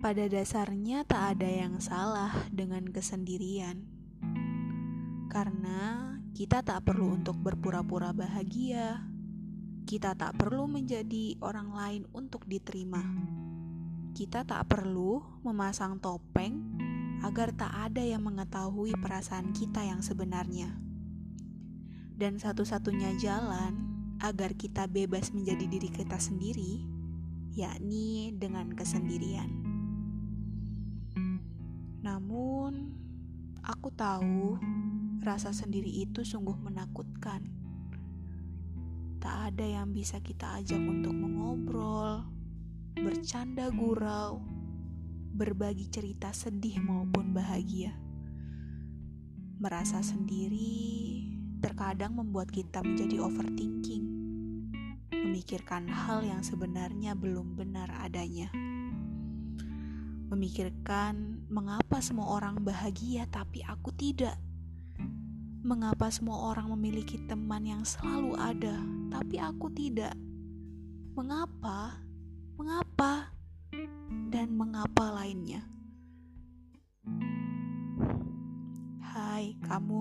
Pada dasarnya, tak ada yang salah dengan kesendirian, karena kita tak perlu untuk berpura-pura bahagia. Kita tak perlu menjadi orang lain untuk diterima. Kita tak perlu memasang topeng agar tak ada yang mengetahui perasaan kita yang sebenarnya. Dan satu-satunya jalan agar kita bebas menjadi diri kita sendiri, yakni dengan kesendirian. Namun, aku tahu rasa sendiri itu sungguh menakutkan. Tak ada yang bisa kita ajak untuk mengobrol, bercanda gurau, berbagi cerita sedih maupun bahagia. Merasa sendiri terkadang membuat kita menjadi overthinking, memikirkan hal yang sebenarnya belum benar adanya memikirkan mengapa semua orang bahagia tapi aku tidak. Mengapa semua orang memiliki teman yang selalu ada tapi aku tidak? Mengapa? Mengapa? Dan mengapa lainnya? Hai, kamu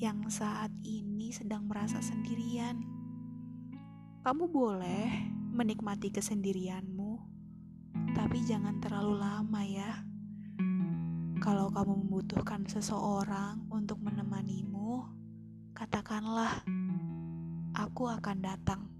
yang saat ini sedang merasa sendirian. Kamu boleh menikmati kesendirianmu tapi jangan terlalu lama ya. Kalau kamu membutuhkan seseorang untuk menemanimu, katakanlah, "Aku akan datang."